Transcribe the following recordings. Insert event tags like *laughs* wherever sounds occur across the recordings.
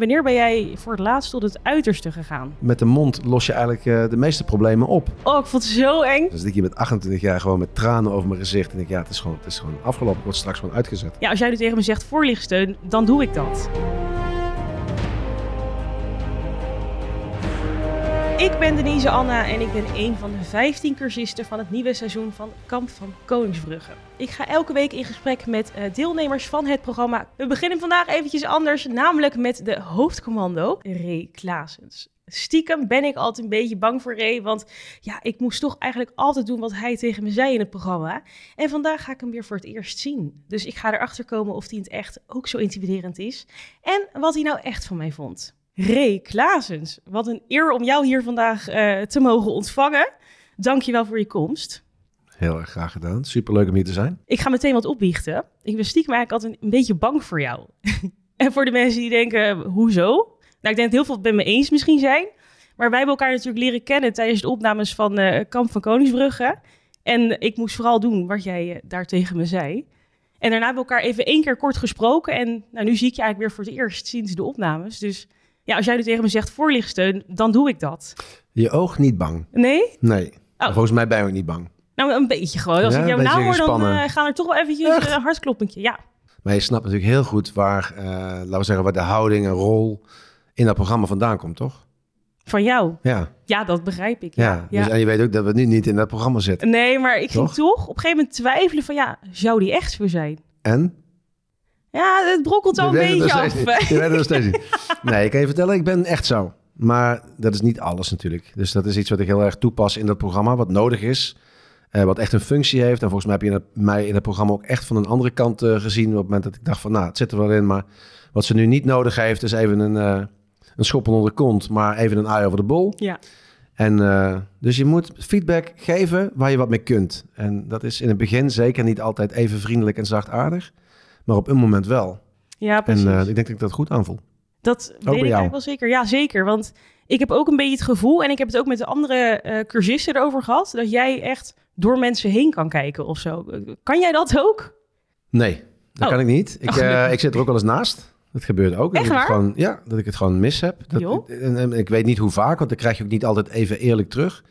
Wanneer ben jij voor het laatst tot het uiterste gegaan? Met de mond los je eigenlijk uh, de meeste problemen op. Oh, ik vond het zo eng. Dus ik hier met 28 jaar gewoon met tranen over mijn gezicht. En ik ja, het is gewoon, het is gewoon afgelopen. Ik word straks gewoon uitgezet. Ja, als jij nu tegen me zegt voorlichtsteun, dan doe ik dat. Ik ben Denise Anna en ik ben een van de 15 cursisten van het nieuwe seizoen van Kamp van Koningsbrugge. Ik ga elke week in gesprek met uh, deelnemers van het programma. We beginnen vandaag eventjes anders, namelijk met de hoofdcommando, Ray Klaasens. Stiekem ben ik altijd een beetje bang voor Ray, want ja, ik moest toch eigenlijk altijd doen wat hij tegen me zei in het programma. En vandaag ga ik hem weer voor het eerst zien. Dus ik ga erachter komen of hij het echt ook zo intimiderend is en wat hij nou echt van mij vond. Ray Klaasens, wat een eer om jou hier vandaag uh, te mogen ontvangen. Dankjewel voor je komst. Heel erg graag gedaan. Superleuk om hier te zijn. Ik ga meteen wat opbiechten. Ik ben stiekem eigenlijk altijd een beetje bang voor jou. *laughs* en voor de mensen die denken, hoezo? Nou, ik denk dat heel veel het met me eens misschien zijn. Maar wij hebben elkaar natuurlijk leren kennen tijdens de opnames van uh, Kamp van Koningsbrugge. En ik moest vooral doen wat jij uh, daar tegen me zei. En daarna hebben we elkaar even één keer kort gesproken. En nou, nu zie ik je eigenlijk weer voor het eerst sinds de opnames. Dus ja, als jij nu tegen me zegt voorlichtsteun, dan doe ik dat. Je oog niet bang? Nee? Nee. Oh. Volgens mij ben je ook niet bang. Nou, een beetje gewoon. Als ik jou nou hoor, dan uh, gaan er toch wel eventjes een uh, hartkloppentje. Ja. Maar je snapt natuurlijk heel goed waar, uh, laten we zeggen, waar de houding en rol in dat programma vandaan komt, toch? Van jou? Ja. Ja, dat begrijp ik. Ja. ja, Dus, en je weet ook dat we nu niet in dat programma zitten. Nee, maar ik toch? ging toch op een gegeven moment twijfelen van, ja, zou die echt zo zijn? En? Ja, het brokkelt al een beetje af. Je weet het steeds niet. Nee, ik kan je vertellen, ik ben echt zo. Maar dat is niet alles natuurlijk. Dus dat is iets wat ik heel erg toepas in dat programma, wat nodig is. Uh, wat echt een functie heeft. En volgens mij heb je in mij in het programma ook echt van een andere kant uh, gezien. Op het moment dat ik dacht van, nou, het zit er wel in. Maar wat ze nu niet nodig heeft, is even een, uh, een schop onder de kont. Maar even een eye over de bol. Ja. En dus je moet feedback geven waar je wat mee kunt. En dat is in het begin zeker niet altijd even vriendelijk en zachtaardig. Maar op een moment wel. Ja, precies. En ik denk dat ik dat goed aanvoel. Dat weet ik eigenlijk wel zeker. Ja, zeker. Want ik heb ook een beetje het gevoel, en ik heb het ook met de andere uh, cursisten erover gehad, dat jij echt door mensen heen kan kijken of zo. Kan jij dat ook? Nee, dat oh. kan ik niet. Ik, uh, ik zit er ook wel eens naast. Dat gebeurt ook. Echt dat waar? Ik gewoon, ja, dat ik het gewoon mis heb. Dat, en, en, ik weet niet hoe vaak, want dan krijg je ook niet altijd even eerlijk terug.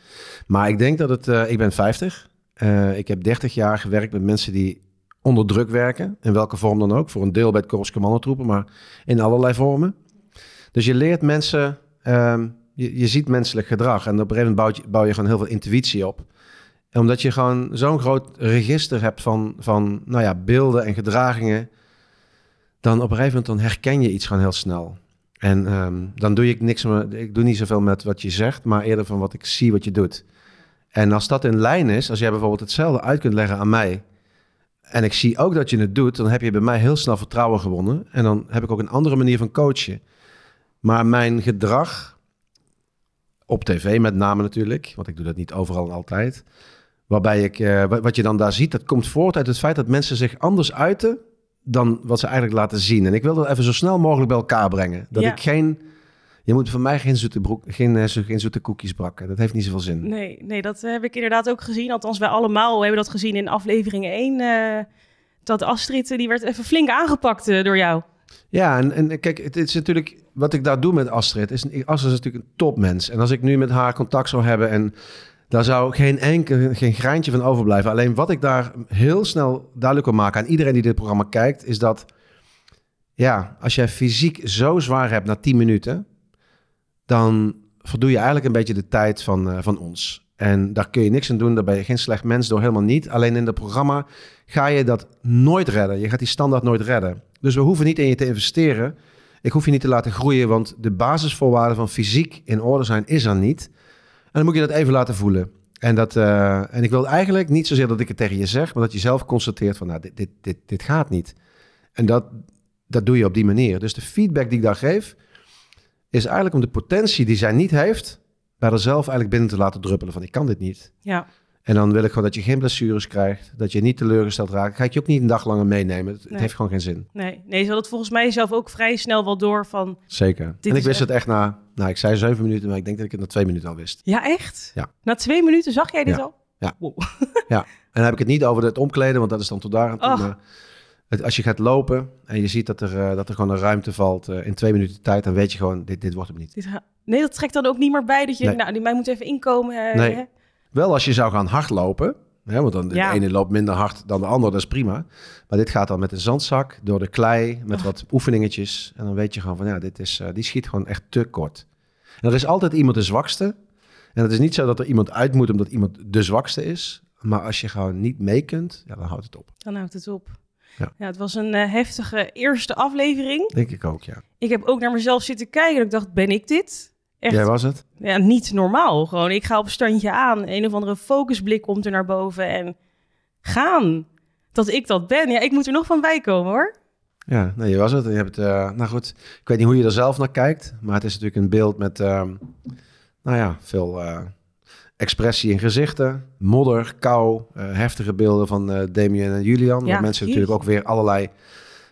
Maar ik denk dat het... Uh, ik ben 50. Uh, ik heb 30 jaar gewerkt met mensen die onder druk werken. In welke vorm dan ook. Voor een deel bij het Korps Commandotroepen, maar in allerlei vormen. Dus je leert mensen... Um, je, je ziet menselijk gedrag. En op een gegeven moment bouw je, gewoon heel veel intuïtie op. En omdat je gewoon zo'n groot register hebt van, van nou ja, beelden en gedragingen, dan op een gegeven moment dan herken je iets gewoon heel snel. En um, dan doe ik niks meer, ik doe niet zoveel met wat je zegt, maar eerder van wat ik zie wat je doet. En als dat in lijn is, als jij bijvoorbeeld hetzelfde uit kunt leggen aan mij, en ik zie ook dat je het doet, dan heb je bij mij heel snel vertrouwen gewonnen. En dan heb ik ook een andere manier van coachen. Maar mijn gedrag, op tv met name natuurlijk, want ik doe dat niet overal en altijd. Waarbij ik, uh, wat je dan daar ziet, dat komt voort uit het feit dat mensen zich anders uiten dan wat ze eigenlijk laten zien. En ik wil dat even zo snel mogelijk bij elkaar brengen. Dat ja. ik geen, je moet van mij geen zoete, broek, geen, geen zoete koekjes bakken. Dat heeft niet zoveel zin. Nee, nee, dat heb ik inderdaad ook gezien. Althans, wij allemaal hebben dat gezien in aflevering 1. Uh, dat Astrid, die werd even flink aangepakt door jou. Ja, en, en kijk, het is natuurlijk wat ik daar doe met Astrid. Is, Astrid is natuurlijk een topmens. En als ik nu met haar contact zou hebben en daar zou geen enkel, geen graantje van overblijven. Alleen wat ik daar heel snel duidelijk wil maken aan iedereen die dit programma kijkt, is dat, ja, als jij fysiek zo zwaar hebt na 10 minuten, dan verdoe je eigenlijk een beetje de tijd van, uh, van ons. En daar kun je niks aan doen, daar ben je geen slecht mens door, helemaal niet. Alleen in het programma ga je dat nooit redden. Je gaat die standaard nooit redden. Dus we hoeven niet in je te investeren. Ik hoef je niet te laten groeien, want de basisvoorwaarden van fysiek in orde zijn is er niet. En dan moet je dat even laten voelen. En, dat, uh, en ik wil eigenlijk niet zozeer dat ik het tegen je zeg, maar dat je zelf constateert van, nou, dit, dit, dit, dit gaat niet. En dat, dat doe je op die manier. Dus de feedback die ik daar geef, is eigenlijk om de potentie die zij niet heeft, bij haarzelf eigenlijk binnen te laten druppelen van, ik kan dit niet. Ja. En dan wil ik gewoon dat je geen blessures krijgt, dat je niet teleurgesteld raakt. Ga ik je ook niet een dag langer meenemen. Het, nee. het heeft gewoon geen zin. Nee, nee, ze had het volgens mij zelf ook vrij snel wel door van... Zeker. En ik wist het echt na, nou ik zei zeven minuten, maar ik denk dat ik het na twee minuten al wist. Ja, echt? Ja. Na twee minuten zag jij dit ja. al? Ja. Wow. ja. En dan heb ik het niet over het omkleden, want dat is dan tot daar. Toen, Oh. Het, als je gaat lopen en je ziet dat er, uh, dat er gewoon een ruimte valt uh, in twee minuten tijd, dan weet je gewoon, dit, dit wordt hem niet. Nee, dat trekt dan ook niet meer bij dat je, nee. nou, die mij moet even inkomen. nee. Hè? Wel als je zou gaan hardlopen, hè, want dan de ene loopt minder hard dan de ander, dat is prima. Maar dit gaat dan met een zandzak, door de klei, met oh. wat oefeningetjes. En dan weet je gewoon van, ja, dit is, uh, die schiet gewoon echt te kort. En er is altijd iemand de zwakste. En het is niet zo dat er iemand uit moet omdat iemand de zwakste is. Maar als je gewoon niet mee kunt, ja, dan houdt het op. Dan houdt het op. Ja. ja het was een uh, heftige eerste aflevering. Denk ik ook, ja. Ik heb ook naar mezelf zitten kijken en ik dacht, ben ik dit? Echt, Jij was het? Ja, niet normaal. Gewoon, ik ga op standje aan. Een of andere focusblik komt er naar boven en gaan. Dat ik dat ben. Ja, ik moet er nog van bij komen hoor. Ja, nee, je was het. Je hebt, uh, nou goed, ik weet niet hoe je er zelf naar kijkt. Maar het is natuurlijk een beeld met, uh, nou ja, veel... Expressie in gezichten, modder, kou, uh, heftige beelden van uh, Damien en Julian. Ja, waar mensen natuurlijk ook weer allerlei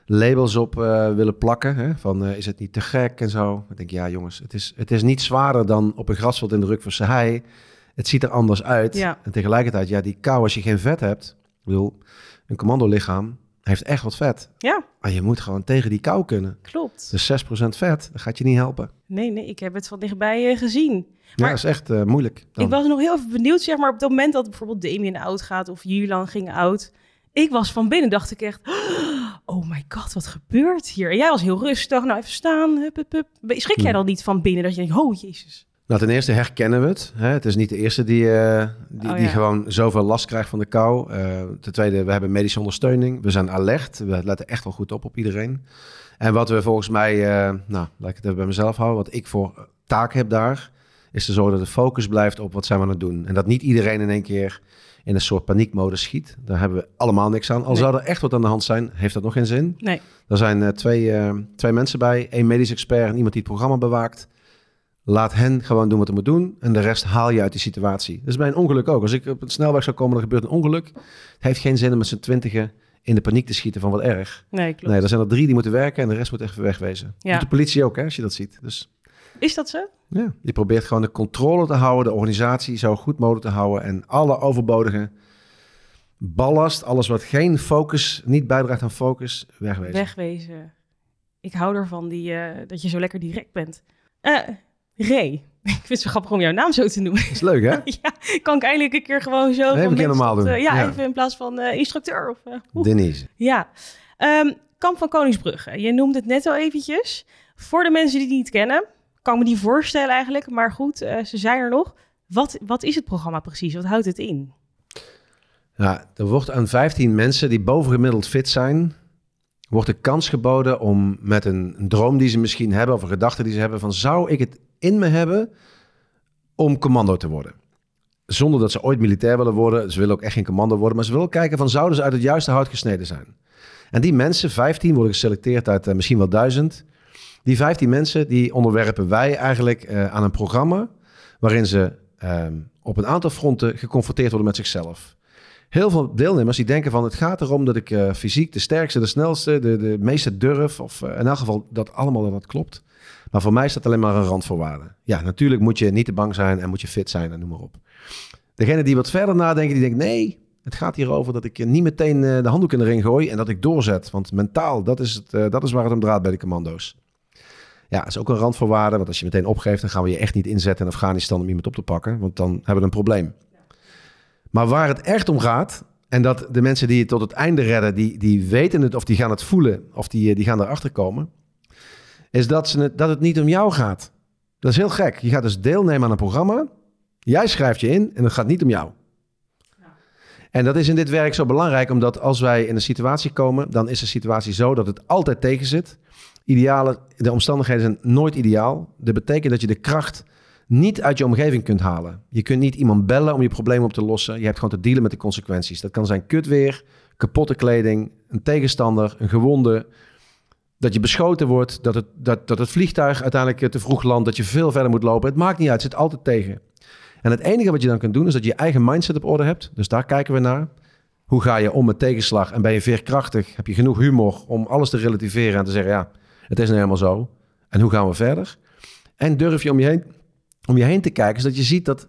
labels op uh, willen plakken. Hè? Van is het niet te gek en zo. Ik denk, ja jongens, het is, het is niet zwaarder dan op een grasveld in de ruk van hei. Het ziet er anders uit. Ja. En tegelijkertijd, ja, die kou als je geen vet hebt. Ik bedoel, een commando-lichaam heeft echt wat vet. Ja. Maar je moet gewoon tegen die kou kunnen. Klopt. Dus 6% vet, dat gaat je niet helpen. Nee, nee, ik heb het van dichtbij uh, gezien. Maar ja, dat is echt uh, moeilijk. Dan. Ik was nog heel even benieuwd, zeg maar, op het moment dat bijvoorbeeld Damien oud gaat of Julian ging oud. Ik was van binnen, dacht ik echt, *gasps* oh my god, wat gebeurt hier? En jij was heel rustig, nou even staan, hup, hup, hup. Schrik jij hm. dan niet van binnen dat je denkt, oh jezus. Nou, ten eerste herkennen we het. Hè? Het is niet de eerste die, uh, die, oh, die, gewoon zoveel last krijgt van de kou. Uh, ten tweede, we hebben medische ondersteuning. We zijn alert. We letten echt wel goed op op iedereen. En wat we volgens mij, uh, nou, laat ik het even bij mezelf houden. Wat ik voor taak heb daar, is te zorgen dat de focus blijft op wat zijn we aan het doen. En dat niet iedereen in één keer in een soort paniekmodus schiet. Daar hebben we allemaal niks aan. Al zou er echt wat aan de hand zijn, heeft dat nog geen zin. Nee. Er zijn twee, twee mensen bij. één medisch expert en iemand die het programma bewaakt. Laat hen gewoon doen wat ze moeten doen. En de rest haal je uit die situatie. Dus bij een ongeluk ook. Als ik op een snelweg zou komen, er gebeurt een ongeluk. Het heeft geen zin om met z'n twintigen in de paniek te schieten van wat erg. Nee, klopt. Nee, er zijn er drie die moeten werken en de rest moet even wegwezen. Ja. de politie ook, hè, als je dat ziet. Dus, Is dat zo? Ja, je probeert gewoon de controle te houden, de organisatie zo goed mogelijk te houden en alle overbodige ballast, alles wat geen focus, niet bijdraagt aan focus, wegwezen. Wegwezen. Ik hou ervan die, uh, dat je zo lekker direct bent. Uh, Ray. *laughs* Ik vind het zo grappig om jouw naam zo te noemen. Is leuk, hè? *laughs* ja, kan ik eindelijk een keer gewoon zo... Nee, normaal doen. Uh, ja, even in plaats van uh, instructeur. Of, uh, Denise. Ja. Um, Kamp van Koningsbrugge. Je noemde het net al eventjes. Voor de mensen die het niet kennen, kan me die voorstellen eigenlijk. Maar goed, ze zijn er nog. Wat, wat is het programma precies? Wat houdt het in? Ja, er wordt aan 15 mensen die bovengemiddeld fit zijn wordt de kans geboden om met een, een, droom die ze misschien hebben of een gedachte die ze hebben van zou ik het in me hebben om commando te worden? Zonder dat ze ooit militair willen worden. Ze willen ook echt geen commando worden, maar ze willen kijken van zouden ze uit het juiste hout gesneden zijn? En die mensen, 15 worden geselecteerd uit uh, misschien wel duizend. Die 15 mensen die onderwerpen wij eigenlijk uh, aan een programma waarin ze uh, op een aantal fronten geconfronteerd worden met zichzelf heel veel deelnemers die denken van het gaat erom dat ik uh, fysiek de sterkste, de snelste, de, de meeste durf. Of in elk geval dat allemaal wat klopt. Maar voor mij dat alleen maar een randvoorwaarde. Ja, natuurlijk moet je niet te bang zijn en moet je fit zijn en noem maar op. Degene die wat verder nadenken, die denkt nee, het gaat hier over dat ik niet meteen uh, de handdoek in de ring gooi en dat ik doorzet. Want mentaal, dat is, het, dat is waar het om draait bij de commando's. Ja, dat is ook een randvoorwaarde, want als je meteen opgeeft, dan gaan we je echt niet inzetten in Afghanistan om iemand op te pakken, want dan hebben we een probleem. Maar waar het echt om gaat, en dat de mensen die het tot het einde redden, die, die weten het of die gaan het voelen of die, die gaan erachter komen, is dat, ze het, dat het niet om jou gaat. Dat is heel gek. Je gaat dus deelnemen aan een programma, jij schrijft je in en het gaat niet om jou. En dat is in dit werk zo belangrijk, omdat als wij in een situatie komen, dan is de situatie zo dat het altijd tegen zit. Ideale, de omstandigheden zijn nooit ideaal. Dat betekent dat je de kracht niet uit je omgeving kunt halen. Je kunt niet iemand bellen om je probleem op te lossen. Je hebt gewoon te dealen met de consequenties. Dat kan zijn kut weer, kapotte kleding, een tegenstander, een gewonde. Dat je beschoten wordt, dat het, dat, dat het vliegtuig uiteindelijk te vroeg landt, dat je veel verder moet lopen. Het maakt niet uit, het zit altijd tegen. En het enige wat je dan kunt doen is dat je je eigen mindset op orde hebt. Dus daar kijken we naar. Hoe ga je om met tegenslag en ben je veerkrachtig? Heb je genoeg humor om alles te relativeren en te zeggen, ja, het is nou helemaal zo. En hoe gaan we verder? En durf je om je heen om je heen te kijken, zodat je ziet dat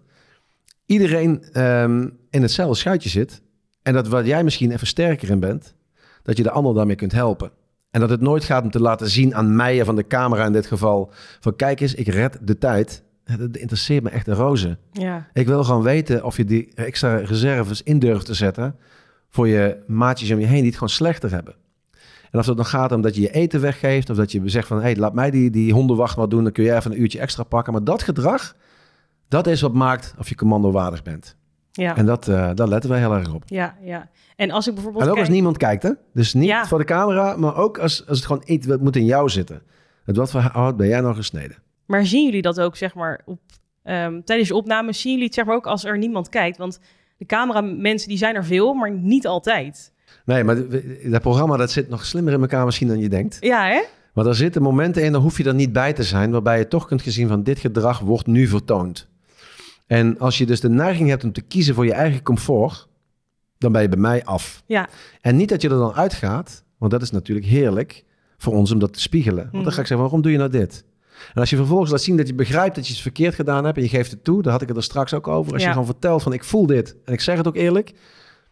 iedereen um, in hetzelfde schuitje zit. En dat wat jij misschien even sterker in bent, dat je de ander daarmee kunt helpen. En dat het nooit gaat om te laten zien aan mij van de camera in dit geval. Van kijk eens, ik red de tijd. Dat interesseert me echt een roze. Ja. Ik wil gewoon weten of je die extra reserves in durft te zetten. Voor je maatjes om je heen die het gewoon slechter hebben. En of het dan gaat om dat je je eten weggeeft. Of dat je zegt van hé, hey, laat mij die, die hondenwacht maar doen. Dan kun je even een uurtje extra pakken. Maar dat gedrag, dat is wat maakt of je commandowaardig bent. Ja. En dat, uh, daar letten wij heel erg op. Ja, ja. En als ik bijvoorbeeld. En ook kijk... als niemand kijkt, hè? Dus niet Ja. voor de camera, maar ook als, als het gewoon iets wat moet in jou zitten. Met wat voor ben jij nog gesneden? Maar zien jullie dat ook, zeg maar, op, ehm, tijdens je opnames? Zien jullie het, zeg maar, ook als er niemand kijkt? Want de cameramensen, die zijn er veel, maar niet altijd. Nee, maar dat programma dat zit nog slimmer in elkaar misschien dan je denkt. Ja, hè? Maar er zitten momenten in, dan hoef je er niet bij te zijn, waarbij je toch kunt gezien van dit gedrag wordt nu vertoond. En als je dus de neiging hebt om te kiezen voor je eigen comfort, dan ben je bij mij af. Ja. En niet dat je er dan uitgaat, want dat is natuurlijk heerlijk voor ons om dat te spiegelen. Want dan ga ik zeggen, waarom doe je nou dit? En als je vervolgens laat zien dat je begrijpt dat je iets verkeerd gedaan hebt en je geeft het toe, daar had ik het er straks ook over. Als Ja. je gewoon vertelt van ik voel dit en ik zeg het ook eerlijk,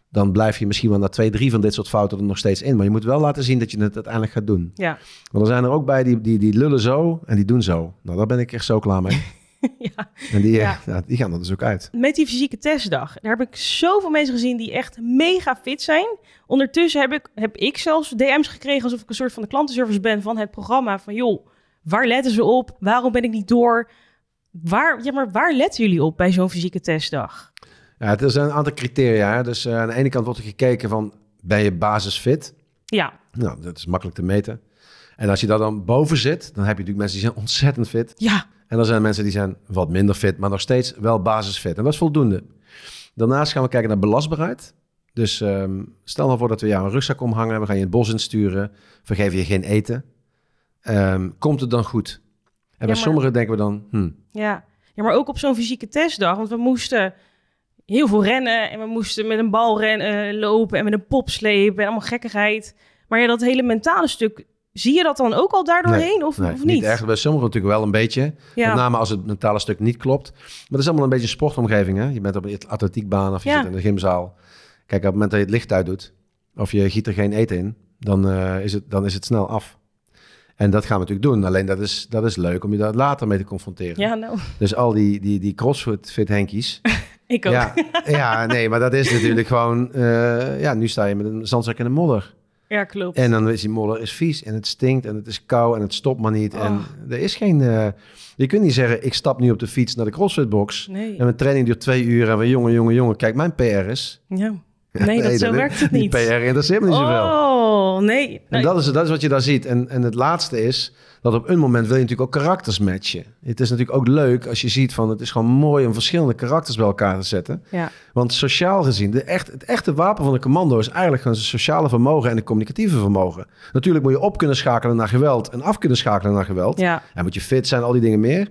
dan blijf je misschien wel na twee, drie van dit soort fouten er nog steeds in. Maar je moet wel laten zien dat je het uiteindelijk gaat doen. Ja. Want er zijn er ook bij die, die, die lullen zo en die doen zo. Nou, daar ben ik echt zo klaar mee. *laughs* *laughs* ja. En die, Ja. ja, die gaan er dus ook uit. Met die fysieke testdag, daar heb ik zoveel mensen gezien die echt mega fit zijn. Ondertussen heb ik, heb ik zelfs DM's gekregen alsof ik een soort van de klantenservice ben van het programma. Van joh, waar letten ze op? Waarom ben ik niet door? Waar, ja, maar waar letten jullie op bij zo'n fysieke testdag? Ja, het zijn een aantal criteria. Hè. Dus eh, aan de ene kant wordt er gekeken van, ben je basisfit? Ja, Nou, dat is makkelijk te meten. En als je daar dan boven zit, dan heb je natuurlijk mensen die zijn ontzettend fit. ja, En dan zijn er mensen die zijn wat minder fit, maar nog steeds wel basisfit. En dat is voldoende. Daarnaast gaan we kijken naar belastbaarheid. Dus ehm, stel nou voor dat we jou een rugzak omhangen, we gaan je het bos insturen, vergeven je geen eten. Ehm, komt het dan goed? En bij maar- sommigen denken we dan, hm, ja. Ja, maar ook op zo'n fysieke testdag. Want we moesten heel veel rennen en we moesten met een bal rennen, lopen en met een pop slepen en allemaal gekkigheid. Maar ja, dat hele mentale stuk, zie je dat dan ook al daardoorheen of, nee, of niet? echt. Bij sommigen natuurlijk wel een beetje. Ja. Met name als het mentale stuk niet klopt. Maar het is allemaal een beetje een sportomgeving. Hè? Je bent op een atletiekbaan of je Ja. zit in de gymzaal. Kijk, op het moment dat je het licht uit doet, of je giet er geen eten in, dan, eh, is, het, dan is het snel af. En dat gaan we natuurlijk doen. Alleen dat is, dat is leuk om je daar later mee te confronteren. Ja, nou, Dus al die, die, die crossfit fit henkies. *laughs* ik ook. ja, ja, nee, maar dat is natuurlijk gewoon... eh, ja, nu sta je met een zandzak in de modder. Ja, klopt. En dan is die modder is vies en het stinkt en het is koud en het stopt maar niet. En er is geen... eh, je kunt niet zeggen, ik stap nu op de fiets naar de crossfitbox. Nee. En mijn training duurt twee uur en we jongen, jongen, jongen, kijk, mijn PR is... Ja. *laughs* Nee, dat, zo werkt het Die niet. PR interesseert me niet zoveel. Oh, nee. En Nee. dat is, dat is wat je daar ziet. En, en het laatste is dat op een moment wil je natuurlijk ook karakters matchen. Het is natuurlijk ook leuk als je ziet van het is gewoon mooi om verschillende karakters bij elkaar te zetten. Ja. Want sociaal gezien, de echt, het echte wapen van een commando is eigenlijk gewoon zijn sociale vermogen en het communicatieve vermogen. Natuurlijk moet je op kunnen schakelen naar geweld en af kunnen schakelen naar geweld. Ja. En moet je fit zijn, al die dingen meer.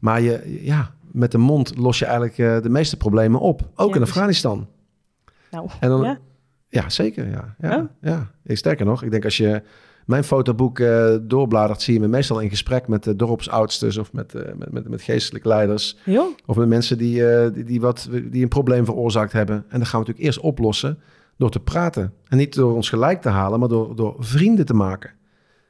Maar je, ja, met de mond los je eigenlijk eh, de meeste problemen op. Ook Ja, in Afghanistan. Nou, En dan, ja. ja. zeker. Ja, ja, ja. Ik, sterker nog, ik denk als je mijn fotoboek eh, doorbladert, zie je me meestal in gesprek met de dorpsoudsters of met, eh, met, met, met geestelijke leiders. Of met mensen die, eh, die, die, wat, die een probleem veroorzaakt hebben. En dan gaan we natuurlijk eerst oplossen door te praten. En niet door ons gelijk te halen, maar door, door vrienden te maken.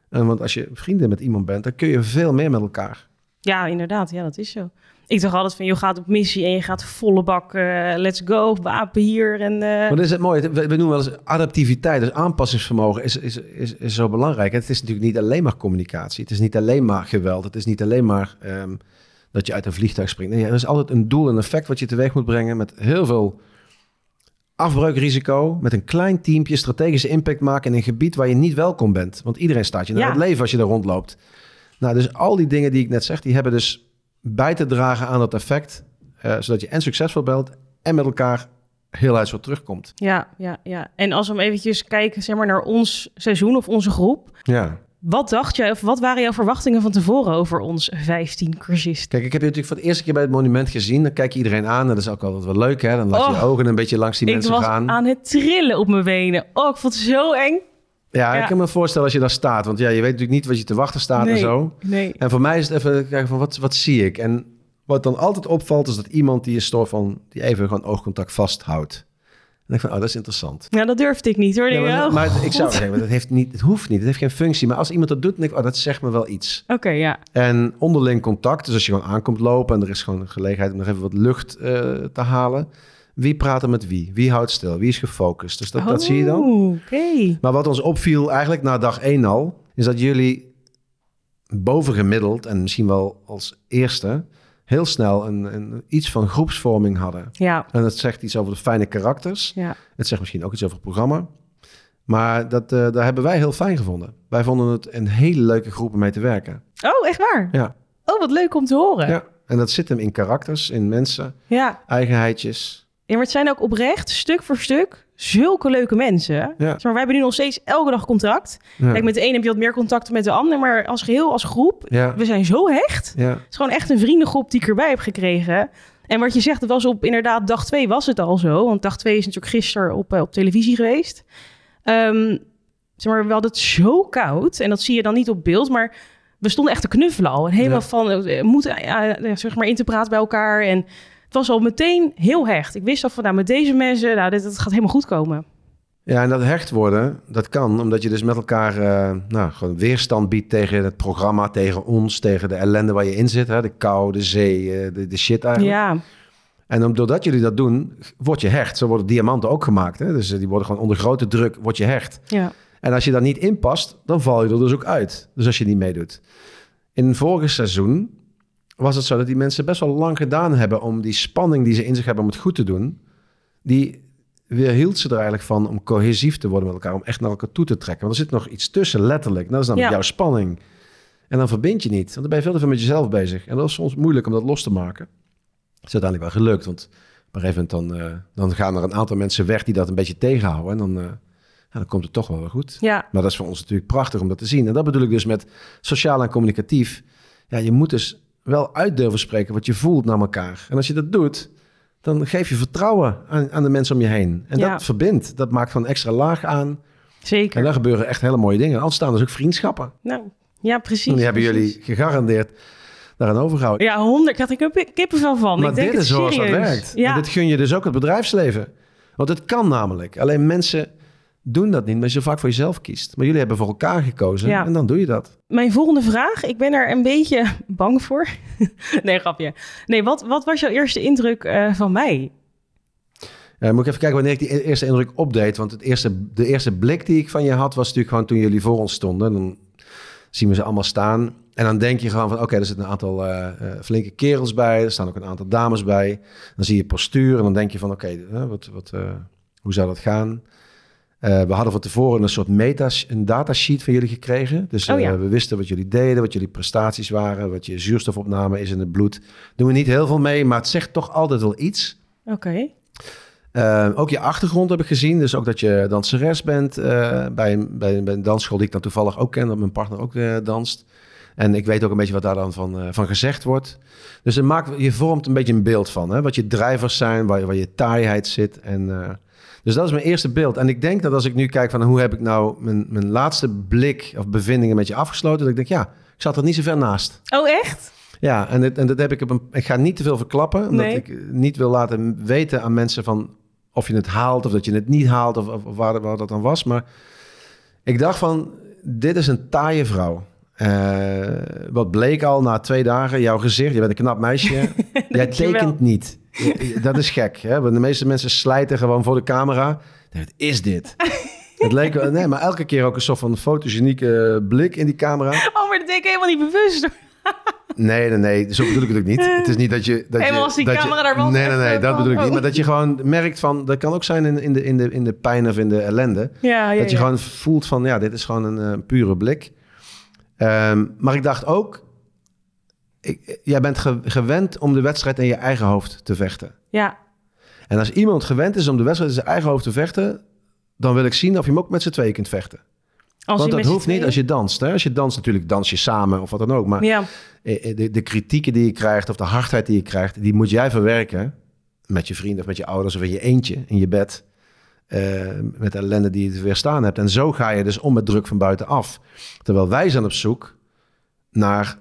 En want als je vrienden met iemand bent, dan kun je veel meer met elkaar. Ja, inderdaad. Ja, dat is zo. Ik dacht altijd van, je gaat op missie en je gaat volle bak, eh, let's go, wapen hier. En, eh, Maar dat is het mooie. We, we noemen wel eens adaptiviteit. Dus aanpassingsvermogen is, is, is, is zo belangrijk. Het is natuurlijk niet alleen maar communicatie. Het is niet alleen maar geweld. Het is niet alleen maar ehm, dat je uit een vliegtuig springt. Nee, er is altijd een doel, een effect wat je teweeg moet brengen met heel veel afbreukrisico. Met een klein teampje strategische impact maken in een gebied waar je niet welkom bent. Want iedereen staat je naar Ja. het leven als je daar rondloopt. Nou, dus al die dingen die ik net zeg, die hebben dus bij te dragen aan dat effect. eh, zodat je en succesvol bent en met elkaar heel uit wat terugkomt. ja, ja, ja. En als we hem eventjes kijken zeg maar, naar ons seizoen of onze groep. Ja. Wat dacht jij, of wat waren jouw verwachtingen van tevoren over ons 15 cursisten? Kijk, ik heb je natuurlijk voor de eerste keer bij het monument gezien. Dan kijk je iedereen aan. Dat is ook altijd wel leuk, hè? Dan laat je je Oh. ogen een beetje langs die Ik mensen was gaan. aan het trillen op mijn benen. Oh, ik vond het zo eng. Ja, Ja. ik kan me voorstellen als je daar staat. Want ja, je weet natuurlijk niet wat je te wachten staat en Nee. zo. Nee. En voor mij is het even kijken van wat, wat zie ik? En wat dan altijd opvalt is dat iemand die is soort van... die even gewoon oogcontact vasthoudt. denk ik van, oh, dat is interessant. Ja, dat durfde ik niet hoor. Ja, maar, oh, maar ik zou zeggen, dat heeft niet, het hoeft niet, het heeft geen functie. Maar als iemand dat doet, dan denk ik, oh, dat zegt me wel iets. Oké, ja. En onderling contact, dus als je gewoon aankomt lopen en er is gewoon een gelegenheid om nog even wat lucht eh, te halen. Wie praat er met wie? Wie houdt stil? Wie is gefocust? Dus dat, dat zie je dan. Oh. Maar wat ons opviel eigenlijk na dag één al, is dat jullie bovengemiddeld en misschien wel als eerste heel snel een, een, iets van groepsvorming hadden. Ja, En dat zegt iets over de fijne karakters. ja. Het zegt misschien ook iets over het programma. Maar dat, eh daar hebben wij heel fijn gevonden. Wij vonden het een hele leuke groep om mee te werken. Oh, echt waar? Ja. Oh, wat leuk om te horen. ja. En dat zit hem in karakters, in mensen, Ja. eigenheidjes. Ja, maar het zijn ook oprecht, stuk voor stuk, zulke leuke mensen. Ja. Maar, wij hebben nu nog steeds elke dag contact. Ja. Kijk, met de een heb je wat meer contact met de ander, maar als geheel, als groep, Ja. we zijn zo hecht. Het is gewoon echt een vriendengroep die ik erbij heb gekregen. En wat je zegt, het was op inderdaad dag twee was het al zo. Want dag twee is natuurlijk gisteren op, eh, op televisie geweest. Ehm, zeg maar, we hadden het zo koud. En dat zie je dan niet op beeld, maar we stonden echt te knuffelen al. En helemaal van, eh, moeten eh, zeg maar in te praten bij elkaar. En het was al meteen heel hecht. Ik wist al van, nou, met deze mensen, nou, dit, dit gaat helemaal goed komen. Ja, en dat hecht worden, dat kan omdat je dus met elkaar eh, nou, gewoon weerstand biedt tegen het programma, tegen ons, tegen de ellende waar je in zit. Hè? De kou, de zee, eh, de, de shit eigenlijk. Ja, En doordat jullie dat doen, word je hecht. Zo worden diamanten ook gemaakt. Hè? Dus eh, die worden gewoon onder grote druk, word je hecht. ja, En als je daar niet in past, dan val je er dus ook uit. Dus als je niet meedoet. In het vorige seizoen was het zo dat die mensen best wel lang gedaan hebben om die spanning die ze in zich hebben om het goed te doen, die weerhield ze er eigenlijk van om cohesief te worden met elkaar, om echt naar elkaar toe te trekken. Want er zit nog iets tussen, letterlijk. Dat is namelijk Ja. jouw spanning. En dan verbind je niet, want dan ben je veel te veel met jezelf bezig. En dat is soms moeilijk om dat los te maken. Het is uiteindelijk wel gelukt, want op een gegeven moment dan, eh, dan gaan er een aantal mensen weg die dat een beetje tegenhouden. En dan, eh, ja, dan komt het toch wel weer goed. ja, Maar dat is voor ons natuurlijk prachtig om dat te zien. En dat bedoel ik dus met sociaal en communicatief. Ja, je moet dus wel uit durven spreken wat je voelt naar elkaar. En als je dat doet, dan geef je vertrouwen aan, aan de mensen om je heen. En Ja. dat verbindt. Dat maakt van extra laag aan. En zeker. daar gebeuren echt hele mooie dingen. Anders staan dus ook vriendschappen. Nou, ja, precies. En die hebben precies. jullie gegarandeerd daaraan overgehouden. Ja, honderd. Ik had ik kippenvel van. maar ik denk dit is zoals dat werkt. Ja. En dit gun je dus ook het bedrijfsleven. Want het kan namelijk. Alleen mensen doen dat niet, omdat je vaak voor jezelf kiest. Maar jullie hebben voor elkaar gekozen Ja. en dan doe je dat. Mijn volgende vraag. Ik ben er een beetje *laughs* bang voor. *laughs* nee, grapje. Nee, wat, wat was jouw eerste indruk eh, van mij? Ja, moet ik even kijken wanneer ik die e- eerste indruk opdeed. Want het eerste, de eerste blik die ik van je had, was natuurlijk gewoon toen jullie voor ons stonden. Dan zien we ze allemaal staan. En dan denk je gewoon van, oké, er zitten een aantal eh, eh, flinke kerels bij. Er staan ook een aantal dames bij. Dan zie je postuur en dan denk je van, oké, eh, wat, wat, eh, hoe zou dat gaan? Eh, we hadden van tevoren een soort meta, een datasheet van jullie gekregen. Dus Oh ja. eh, we wisten wat jullie deden, wat jullie prestaties waren, wat je zuurstofopname is in het bloed. Doen we niet heel veel mee, maar het zegt toch altijd wel iets. Oké. Uh, ook je achtergrond heb ik gezien. Dus ook dat je danseres bent bij, een, bij, een, bij een dansschool die ik dan toevallig ook ken. Dat mijn partner ook danst. En ik weet ook een beetje wat daar dan van, uh, van gezegd wordt. Dus het maakt, je vormt een beetje een beeld van. Hè? Wat je drijvers zijn, waar, waar je taaiheid zit. En, uh, dus dat is mijn eerste beeld. En ik denk dat als ik nu kijk van hoe heb ik nou mijn, mijn laatste blik of bevindingen met je afgesloten. Dat ik denk, ja, ik zat er niet zo ver naast. Oh, echt? Ja, en, dit, en dat heb ik op een. Ik ga niet te veel verklappen. Omdat Nee. ik niet wil laten weten aan mensen van of je het haalt of dat je het niet haalt of, of, waar, waar, dat dan was. Maar ik dacht van, dit is een taaie vrouw. Uh, wat bleek al na twee dagen, jouw gezicht, je bent een knap meisje. *laughs* Jij tekent niet. Dat is gek. Hè? Want de meeste mensen slijten gewoon voor de camera. Wat is dit? Het leek wel, nee, maar elke keer ook een soort van fotogenieke blik in die camera. Oh, maar dat deed ik helemaal niet bewust. Nee, nee, nee. Zo bedoel ik het ook niet. Het is niet dat je... Dat Helemaal je, als die dat camera je, daar was Nee, nee, nee. Dat bedoel ik niet. oh. Maar dat je gewoon merkt van... Dat kan ook zijn in, in, de, in, de, in de pijn of in de ellende. Ja, ja, dat je ja. gewoon voelt van... Ja, dit is gewoon een uh, pure blik. Um, maar ik dacht ook... Ik, jij bent ge, gewend om de wedstrijd in je eigen hoofd te vechten. Ja, En als iemand gewend is om de wedstrijd in zijn eigen hoofd te vechten... dan wil ik zien of je hem ook met z'n tweeën kunt vechten. als Want dat hoeft niet als je danst. Hè? Als je danst natuurlijk dans je samen of wat dan ook. Maar Ja, eh, de, de kritieken die je krijgt of de hardheid die je krijgt, die moet jij verwerken met je vrienden of met je ouders of in je eentje in je bed. eh, met de ellende die je te weerstaan hebt. En zo ga je dus om met druk van buitenaf. Terwijl wij zijn op zoek naar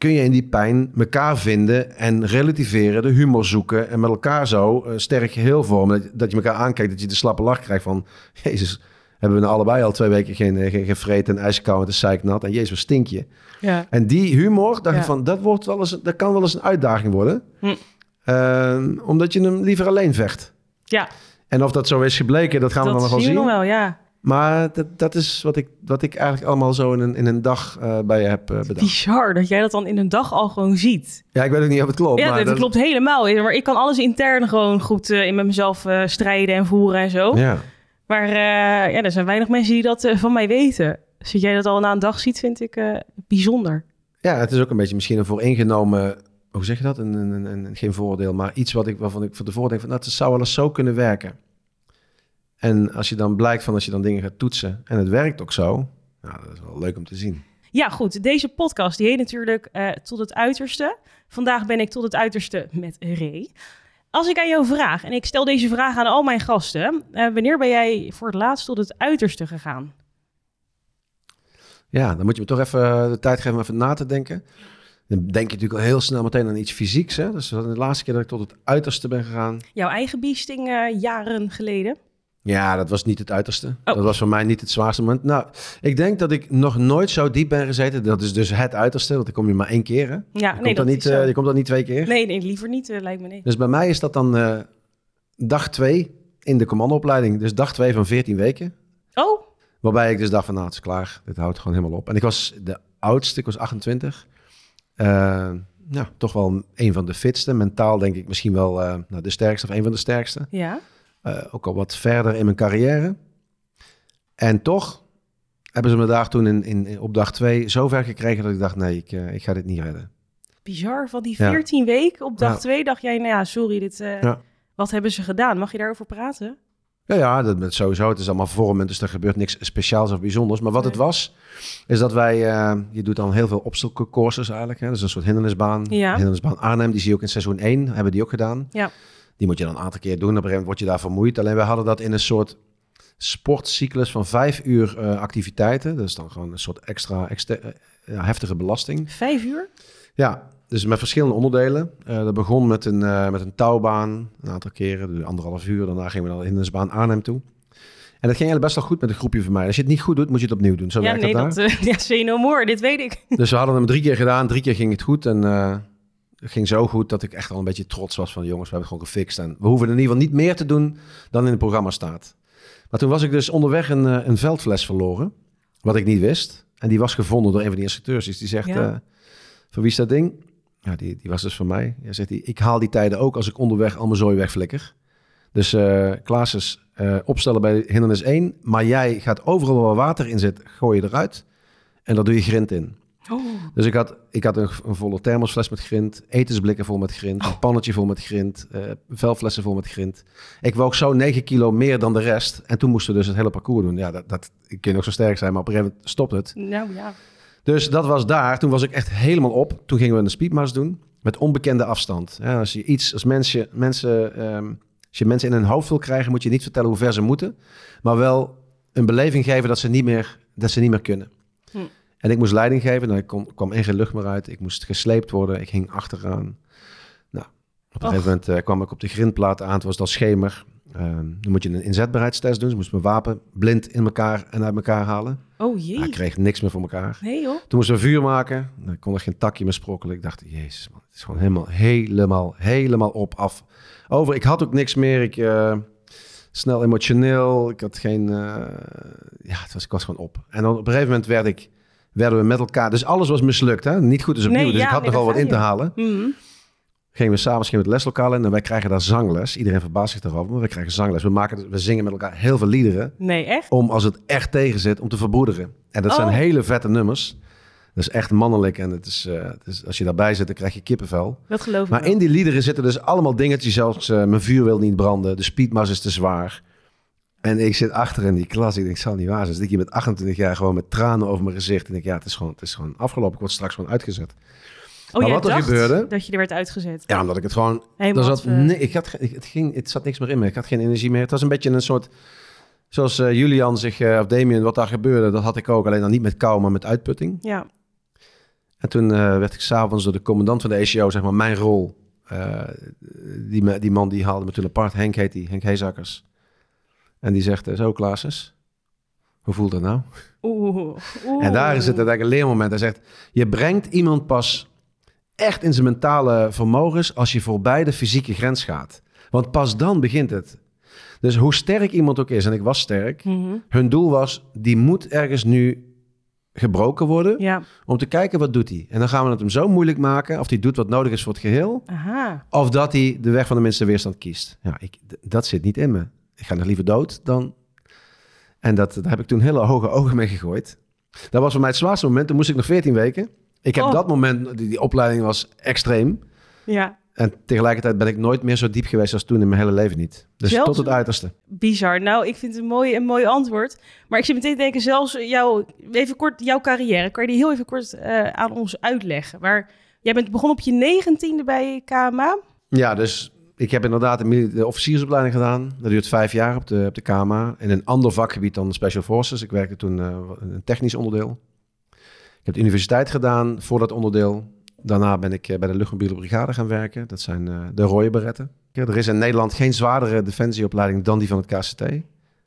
kun je in die pijn elkaar vinden en relativeren, de humor zoeken en met elkaar zo uh, sterk geheel vormen. Dat, dat, je elkaar aankijkt, dat je de slappe lach krijgt van, *laughs* jezus, hebben we nou allebei al twee weken geen, eh, geen, geen en ijskoud en zeiknat en jezus, wat stink je. Ja. En die humor, dacht ik van, dat, wordt wel eens, dat kan wel eens een uitdaging worden. Hm. Uh, omdat je hem liever alleen vecht. Ja. En of dat zo is gebleken, dat gaan we dan nog wel zien. Dat zien we nog wel, ja. Maar dat, dat is wat ik, wat ik eigenlijk allemaal zo in een, in een dag uh, bij je heb uh, bedacht. Bizar dat jij dat dan in een dag al gewoon ziet. Ja, ik weet ook niet of het klopt. Ja, maar dat, klopt helemaal. Maar ik kan alles intern gewoon goed uh, in met mezelf strijden en voeren en zo. Ja. Maar ja, er zijn weinig mensen die dat van mij weten. Dus dat jij dat al na een dag ziet, vind ik bijzonder. Ja, het is ook een beetje misschien een vooringenomen... Hoe zeg je dat? Een, een, een, geen voordeel, maar iets wat ik, waarvan ik van tevoren denk... Van, nou, het zou wel eens zo kunnen werken. En als je dan blijkt van als je dan dingen gaat toetsen en het werkt ook zo, nou, dat is wel leuk om te zien. Ja, goed. Deze podcast die heet natuurlijk uh, Tot het Uiterste. Vandaag ben ik tot het uiterste met Ray. Als ik aan jou vraag, en ik stel deze vraag aan al mijn gasten, uh, wanneer ben jij voor het laatst tot het uiterste gegaan? Ja, dan moet je me toch even de tijd geven om even na te denken. Dan denk je natuurlijk al heel snel meteen aan iets fysieks. Hè? Dus de laatste keer dat ik tot het uiterste ben gegaan. Jouw eigen biesting uh, jaren geleden? Ja, dat was niet het uiterste. Oh. Dat was voor mij niet het zwaarste moment. Nou, ik denk dat ik nog nooit zo diep ben gezeten. Dat is dus het uiterste, want dan kom je maar één keer. Hè? Ja, je nee, komt dat niet, uh, Je komt dan niet twee keer. Nee, nee liever niet, uh, lijkt me niet. Dus bij mij is dat dan uh, dag twee in de commandoopleiding. Dus dag twee van 14 weken. Oh. Waarbij ik dus dacht van, nou, het is klaar. Dit houdt gewoon helemaal op. En ik was de oudste, ik was 28. nou, toch wel een van de fitste. Mentaal denk ik misschien wel nou, de sterkste of een van de sterkste. Ja. Uh, ook al wat verder in mijn carrière. En toch hebben ze me daar toen in, in, op dag twee zo ver gekregen dat ik dacht, nee, ik, uh, ik ga dit niet redden. Bizar, van die 14 ja. weken op dag ja. twee dacht jij, nou ja, sorry, dit, uh, ja. wat hebben ze gedaan? Mag je daarover praten? Ja, ja, dat met sowieso. Het is allemaal vormen, dus er gebeurt niks speciaals of bijzonders. Maar wat nee. het was, is dat wij, je doet dan heel veel obstacle eigenlijk. Hè? Dus een soort hindernisbaan. Hindernisbaan Arnhem, die zie je ook in seizoen 1, hebben die ook gedaan. Ja. Die moet je dan een aantal keer doen. Op een gegeven moment word je daar vermoeid. Alleen we hadden dat in een soort sportcyclus van vijf uur uh, activiteiten. Dat is dan gewoon een soort extra, extra uh, heftige belasting. Vijf uur? Ja, dus met verschillende onderdelen. Uh, dat begon met een, met een touwbaan, een aantal keren, dus anderhalf uur. Daarna gingen we dan in de baan Arnhem toe. En dat ging eigenlijk best wel goed met een groepje van mij. Als je het niet goed doet, moet je het opnieuw doen. Zo ja, werkt nee, dat, dat *laughs* ja, say no more, dit weet ik. Dus we hadden hem drie keer gedaan, drie keer ging het goed. En ging zo goed dat ik echt al een beetje trots was van jongens, we hebben het gewoon gefixt. En we hoeven in ieder geval niet meer te doen dan in het programma staat. Maar toen was ik dus onderweg een, een veldfles verloren, wat ik niet wist. En die was gevonden door een van die instructeurs. Dus die zegt, ja. uh, van wie is dat ding? Ja, die, die was dus van mij. Ja, zegt hij, ik haal die tijden ook als ik onderweg al mijn zooi wegflikker. Dus uh, Klaas is uh, opstellen bij hindernis 1. Maar jij gaat overal waar water in zit, gooi je eruit. En daar doe je grind in. Oh. Dus ik had, ik had een, een, volle thermosfles met grind, etensblikken vol met grind, een pannetje vol met grind, uh, velflessen vol met grind. Ik woog zo 9 kilo meer dan de rest. En toen moesten we dus het hele parcours doen. Ja, dat, dat ik kan nog zo sterk zijn, maar op een gegeven moment stopt het. Nou ja. Dus dat was daar. Toen was ik echt helemaal op. Toen gingen we een speedmars doen met onbekende afstand. Ja, als je iets, als mensen, mensen, um, als je mensen in hun hoofd wil krijgen, moet je niet vertellen hoe ver ze moeten, maar wel een beleving geven dat ze niet meer, dat ze niet meer kunnen. Hm. En ik moest leiding geven. Nou, ik kon, kwam in geen lucht meer uit. Ik moest gesleept worden. Ik hing achteraan. Nou, op een Och. gegeven moment uh, kwam ik op de grindplaat aan. Het was dan schemer. Uh, dan moet je een inzetbaarheidstest doen. Dus moest mijn wapen blind in elkaar en uit elkaar halen. Oh jee. Nou, ik kreeg niks meer voor elkaar. Nee joh. Toen moesten we vuur maken. Nou, ik kon er geen takje meer sprokkelen. Ik dacht, jezus man, het is gewoon helemaal, helemaal, helemaal op, af. Over, ik had ook niks meer. Ik, uh, snel emotioneel. Ik had geen, uh, ja, het was, ik was gewoon op. En dan op een gegeven moment werd ik werden we met elkaar. Dus alles was mislukt. Hè? Niet goed is opnieuw. Nee, dus ja, ik had nee, nogal wat in te halen. Mhm. Gingen we s'avonds het leslokaal in en wij krijgen daar zangles. Iedereen verbaast zich daarover, maar we krijgen zangles. We, maken, we zingen met elkaar heel veel liederen. Nee, echt? Om als het echt tegen zit, om te verbroederen. En dat zijn Oh. hele vette nummers. Dat is echt mannelijk. En het is, uh, het is, als je daarbij zit, dan krijg je kippenvel. Dat geloof ik Maar wel. in die liederen zitten dus allemaal dingetjes. Zoals uh, mijn vuur wil niet branden. De speedmas is te zwaar. En ik zit achter in die klas. Ik denk, het zal niet waar zijn. Dus ik hier met 28 jaar gewoon met tranen over mijn gezicht. En ik denk, ja, het is gewoon, het is gewoon afgelopen. Ik word straks gewoon uitgezet. Oh, maar jij wat er gebeurde- dat je er werd uitgezet. Ja, omdat ik het gewoon... Er zat, eh, nee, ik had, het, ging, het zat niks meer in me. Ik had geen energie meer. Het was een beetje een soort... Zoals eh, Julian zich, eh, of Damien, wat daar gebeurde, dat had ik ook. Alleen dan niet met kou, maar met uitputting. Ja. En toen uh, werd ik s'avonds door de commandant van de ECO, zeg maar, mijn rol. Die, die man die haalde me toen apart, Henk heet die, Henk Heezakkers. En die zegt, zo Klaasus, hoe voelt dat nou? Oeh, oeh. En daar is het eigenlijk een leermoment. Hij zegt, je brengt iemand pas echt in zijn mentale vermogens als je voorbij de fysieke grens gaat. Want pas dan begint het. Dus hoe sterk iemand ook is, en ik was sterk, Mhm. hun doel was, die moet ergens nu gebroken worden, Ja, om te kijken wat doet hij. En dan gaan we het hem zo moeilijk maken, of hij doet wat nodig is voor het geheel, aha. of dat hij de weg van de minste weerstand kiest. Ja, ik, dat zit niet in me. Ik ga nog liever dood dan... En dat, daar heb ik toen hele hoge ogen mee gegooid. Dat was voor mij het zwaarste moment. Toen moest ik nog 14 weken. Ik heb Oh. dat moment, die, die opleiding was extreem. Ja, En tegelijkertijd ben ik nooit meer zo diep geweest als toen in mijn hele leven niet. Dus Zelfs- tot het uiterste. bizar. Nou, ik vind het een mooi, een mooi antwoord. Maar ik zit meteen te denken, zelfs jouw, even kort, jouw carrière, kan je die heel even kort eh, aan ons uitleggen? Waar, jij bent begonnen op je negentiende bij KMA. Ja, dus ik heb inderdaad de, officiersopleiding gedaan. Dat duurt vijf jaar op de, op de KMA. In een ander vakgebied dan de Special Forces. Ik werkte toen eh, een technisch onderdeel. Ik heb de universiteit gedaan voor dat onderdeel. Daarna ben ik eh, bij de luchtmobiele brigade gaan werken. Dat zijn eh, de rode beretten. Er is in Nederland geen zwaardere defensieopleiding dan die van het KCT.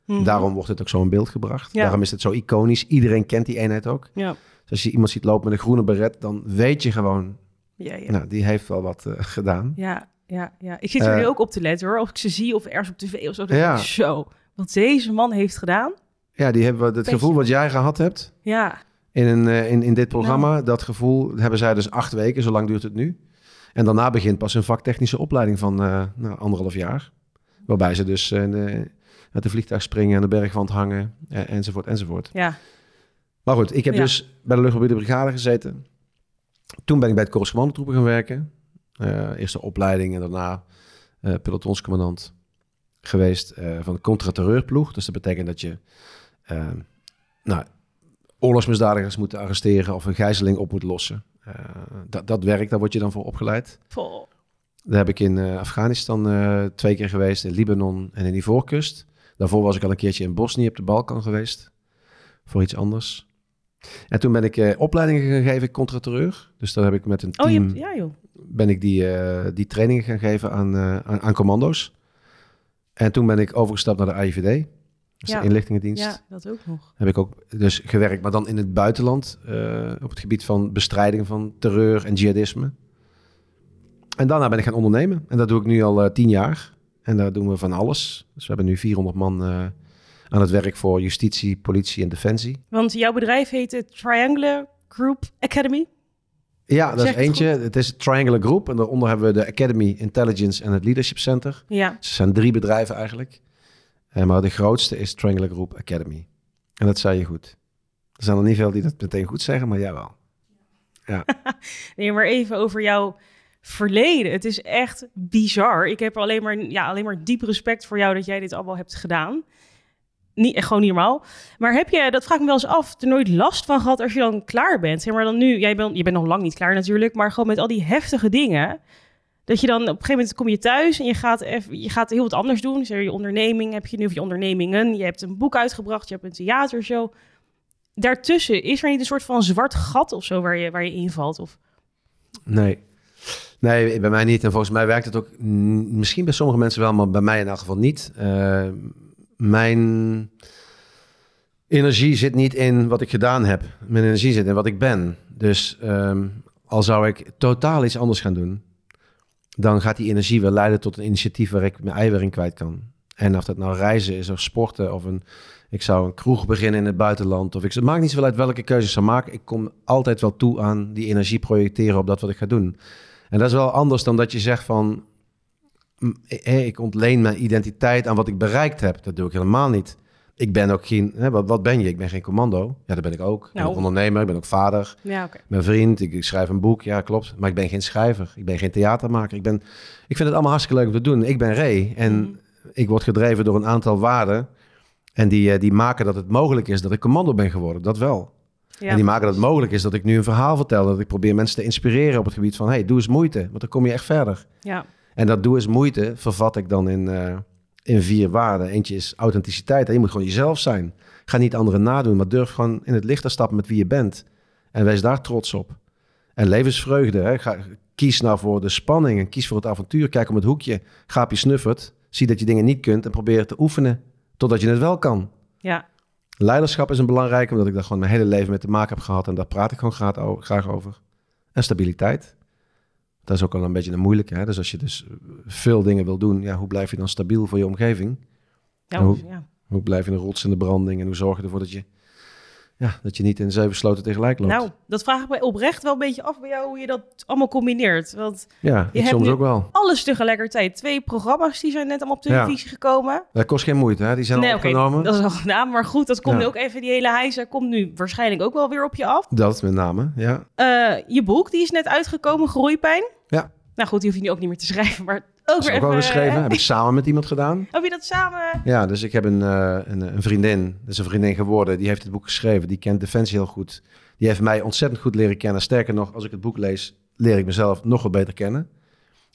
Mhm. Daarom wordt het ook zo in beeld gebracht. Ja. Daarom is het zo iconisch. Iedereen kent die eenheid ook. Ja, Dus als je iemand ziet lopen met een groene beret, dan weet je gewoon, ja, ja. nou, die heeft wel wat gedaan. Ja, ja, ja. Ik zit er Eh, nu ook op te letten hoor. Als ik ze zie of ergens op tv of zo, dan Ja. zo. Wat deze man heeft gedaan. Ja, die hebben het Beetje. gevoel wat jij gehad hebt Ja, in, een, eh, in, in dit programma. Nou. Dat gevoel hebben zij dus acht weken, zo lang duurt het nu. En daarna begint pas een vaktechnische opleiding van eh, nou, anderhalf jaar. Waarbij ze dus eh, de- uit de vliegtuig springen, aan de bergwand hangen, enzovoort, enzovoort. ja. Maar goed, ik heb Ja. dus bij de luchtmobiele brigade gezeten. Toen ben ik bij het Korps Commandotroepen gaan werken. Eh eerste opleiding en daarna eh pelotonscommandant geweest eh, van de contra-terreurploeg. Dus dat betekent dat je nou, oorlogsmisdadigers moet arresteren of een gijzeling op moet lossen. Dat, dat werk, daar word je dan voor opgeleid. Vol. Daar heb ik in Afghanistan twee keer geweest, in Libanon en in die voorkust. Daarvoor was ik al een keertje in Bosnië op de Balkan geweest, voor iets anders. En toen ben ik eh, opleidingen gaan geven contra-terreur. Dus daar heb ik met een Oh, je team ja joh. ben ik die, eh, die trainingen gaan geven aan, eh, aan, aan commando's. En toen ben ik overgestapt naar de AIVD, dus Ja. de inlichtingendienst. Ja, dat ook nog. Heb ik ook dus gewerkt, maar dan in het buitenland. op het gebied van bestrijding van terreur en jihadisme. En daarna ben ik gaan ondernemen. En dat doe ik nu al tien jaar. En daar doen we van alles. Dus we hebben nu 400 man aan het werk voor justitie, politie en defensie. Want jouw bedrijf heet de Triangular Group Academy. Ja, dat Zeg is het eentje. Het is het Triangular Group. En daaronder hebben we de Academy Intelligence en het Leadership Center. Ja, Ze zijn drie bedrijven eigenlijk. Eh, maar de grootste is Triangular Group Academy. En dat zei je goed. Er zijn er niet veel die dat meteen goed zeggen, maar jij wel. *laughs* nee, maar even over jouw verleden. Het is echt bizar. Ik heb alleen maar, ja, alleen maar diep respect voor jou dat jij dit allemaal hebt gedaan. Niet, gewoon niet normaal. Maar heb je, dat vraag ik me wel eens af, er nooit last van gehad als je dan klaar bent? Zeg maar dan nu, jij bent, je bent nog lang niet klaar natuurlijk, maar gewoon met al die heftige dingen. Dat je dan op een gegeven moment kom je thuis en je gaat, even, je gaat heel wat anders doen. Zeg, je onderneming heb je nu, of je ondernemingen. Je hebt een boek uitgebracht, je hebt een theatershow. Daartussen, is er niet een soort van zwart gat of zo waar je, waar je invalt? Of, Nee. Nee, bij mij niet. En volgens mij werkt het ook misschien bij sommige mensen wel, maar bij mij in elk geval niet. Eh, mijn energie zit niet in wat ik gedaan heb. Mijn energie zit in wat ik ben. Dus ehm, al zou ik totaal iets anders gaan doen, dan gaat die energie wel leiden tot een initiatief waar ik mijn ei weer in kwijt kan. En of dat nou reizen is of sporten of een, ik zou een kroeg beginnen in het buitenland. Of ik, het maakt niet zoveel uit welke keuze ik zou maken. Ik kom altijd wel toe aan die energie projecteren op dat wat ik ga doen. En dat is wel anders dan dat je zegt van... mm, eh, ik ontleen mijn identiteit aan wat ik bereikt heb. Dat doe ik helemaal niet. Ik ben ook geen... Hè, wat, wat ben je? Ik ben geen commando. Ja, dat ben ik ook. Ik ben Nou. ondernemer, ik ben ook vader. ja. Mijn vriend, ik, ik schrijf een boek. Ja, klopt. Maar ik ben geen schrijver. Ik ben geen theatermaker. Ik, ben, ik vind het allemaal hartstikke leuk om te doen. Ik ben Ray. En Mhm. ik word gedreven door een aantal waarden. En die, eh, die maken dat het mogelijk is dat ik commando ben geworden. Dat wel. Ja. En die maken dat het mogelijk is dat ik nu een verhaal vertel. Dat ik probeer mensen te inspireren op het gebied van... hey, doe eens moeite, want dan kom je echt verder. ja. En dat doe eens moeite vervat ik dan in, eh, in vier waarden. Eentje is authenticiteit. En je moet gewoon jezelf zijn. Ga niet anderen nadoen, maar durf gewoon in het licht te stappen met wie je bent. En wees daar trots op. En levensvreugde. Hè? Ga, kies nou voor de spanning en kies voor het avontuur. Kijk om het hoekje. Ga op je snuffert. Zie dat je dingen niet kunt en probeer te oefenen totdat je het wel kan. Ja. Leiderschap is een belangrijk, omdat ik daar gewoon mijn hele leven mee te maken heb gehad. En daar praat ik gewoon graag over. En stabiliteit. Dat is ook al een beetje een moeilijke. Hè? Dus als je dus veel dingen wil doen, ja, hoe blijf je dan stabiel voor je omgeving? Ja, hoe, ja. hoe blijf je een rots in de branding en hoe zorg je ervoor dat je ja, dat je niet in zeven sloten tegelijk loopt. Nou, dat vraag ik mij oprecht wel een beetje af bij jou hoe je dat allemaal combineert. Want ja, je hebt soms ook wel. Alles tegelijkertijd. Twee programma's die zijn net allemaal op televisie gekomen. Dat kost geen moeite, hè? Die zijn al opgenomen. dat is al gedaan. Maar goed, dat komt nu ook even, die hele hijzer komt nu waarschijnlijk ook wel weer op je af. Dat met name, ja. Uh, je boek, die is net uitgekomen, Groeipijn. Ja. Nou goed, die hoef je nu ook niet meer te *laughs* schrijven, maar ook weer ook geschreven. Heb ik samen met iemand gedaan. *laughs* Heb je dat samen? Ja, dus ik heb een, uh, een, een, vriendin, dat is een vriendin geworden, die heeft het boek geschreven. Die kent Defensie heel goed. Die heeft mij ontzettend goed leren kennen. Sterker nog, als ik het boek lees, leer ik mezelf nog wat beter kennen.